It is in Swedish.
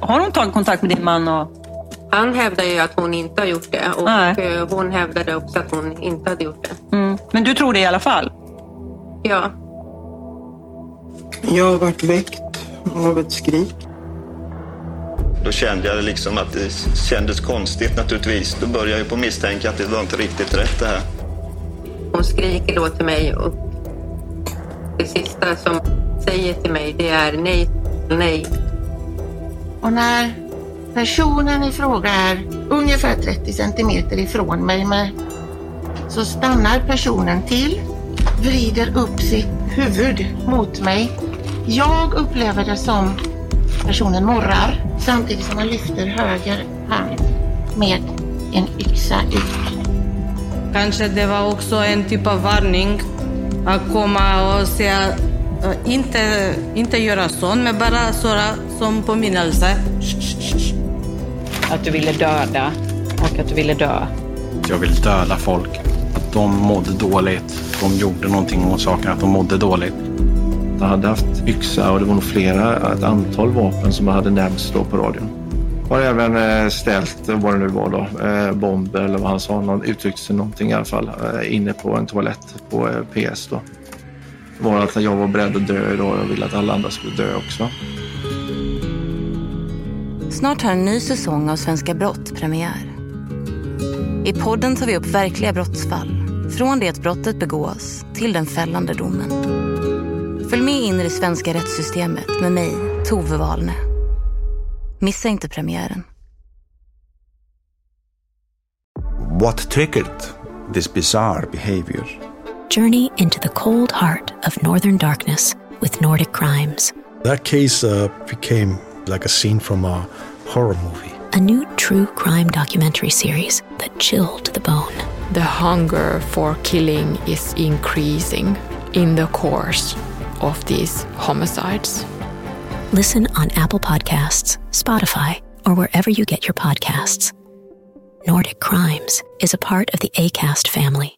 Har hon tagit kontakt med din man? Och... Han hävdar ju att hon inte har gjort det och Nej. eh, hon hävdade också att hon inte hade gjort det. Mm. Men du tror det i alla fall? Ja, Jag har varit väckt av ett skrik. Då kände jag liksom att det kändes konstigt naturligtvis. Då började jag på misstänka att det var inte riktigt rätt det här. hon skriker då till mig och det sista som säger till mig det är nej, nej. Och när personen i fråga är ungefär 30 centimeter ifrån mig med, så stannar personen till, vrider upp sitt huvud mot mig. Jag upplever det som personen morrar samtidigt som han lyfter höger hand med en yxa ut. Kanske det var också en typ av varning att komma och säga inte, inte göra sånt, men bara såra som påminnelse. Att du ville döda och att du ville dö. Jag ville döda folk. Att de mådde dåligt. De gjorde någonting åt saken, att de mådde dåligt. Jag hade haft yxa och det var nog flera, ett antal vapen som hade nämnts då på radion. Har även eh, ställt, vad det nu var då, eh, bomber eller vad han sa, någon uttryckte sig någonting i alla fall, eh, inne på en toalett på PS då. Var att jag var beredd att dö idag och jag ville att alla andra skulle dö också. Snart har en ny säsong av Svenska Brott premiär. I podden tar vi upp verkliga brottsfall. Från det att brottet begås till den fällande domen. Följ med in i det svenska rättssystemet med mig, Tove Wahlne. Missa inte premiären. What triggered this bizarre behavior? Journey into the cold heart of Northern Darkness with Nordic Crimes. That case uh, became like a scene from a horror movie. A new true crime documentary series that chilled to the bone. The hunger for killing is increasing in the course of these homicides. Listen on Apple Podcasts, Spotify, or wherever you get your podcasts. Nordic Crimes is a part of the ACAST family.